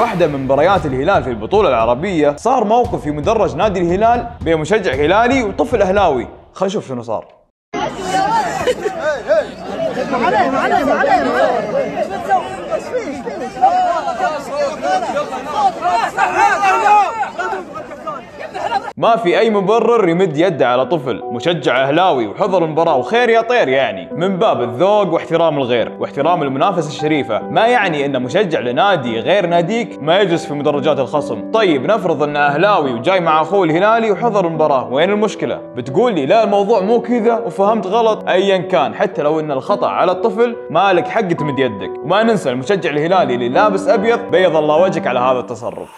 واحدة من مباريات الهلال في البطولة العربية صار موقف في مدرج نادي الهلال بين مشجع هلالي وطفل أهلاوي. خلينا نشوف شنو صار. ما في أي مبرر يمد يده على طفل. مشجع أهلاوي وحضر المباراة. وخير يا طير يعني. من باب الذوق واحترام الغير. واحترام المنافسة الشريفة. ما يعني إن مشجع لنادي غير ناديك ما يجلس في مدرجات الخصم. طيب نفرض انه أهلاوي وجاي مع أخوه الهلالي وحضر المباراة. وين المشكلة؟ بتقول لي لا الموضوع مو كذا. وفهمت غلط. ايا كان. حتى لو إن الخطأ على الطفل ما لك حق تمد يدك. وما ننسى المشجع الهلالي اللي لابس أبيض. بيض الله وجهك على هذا التصرف.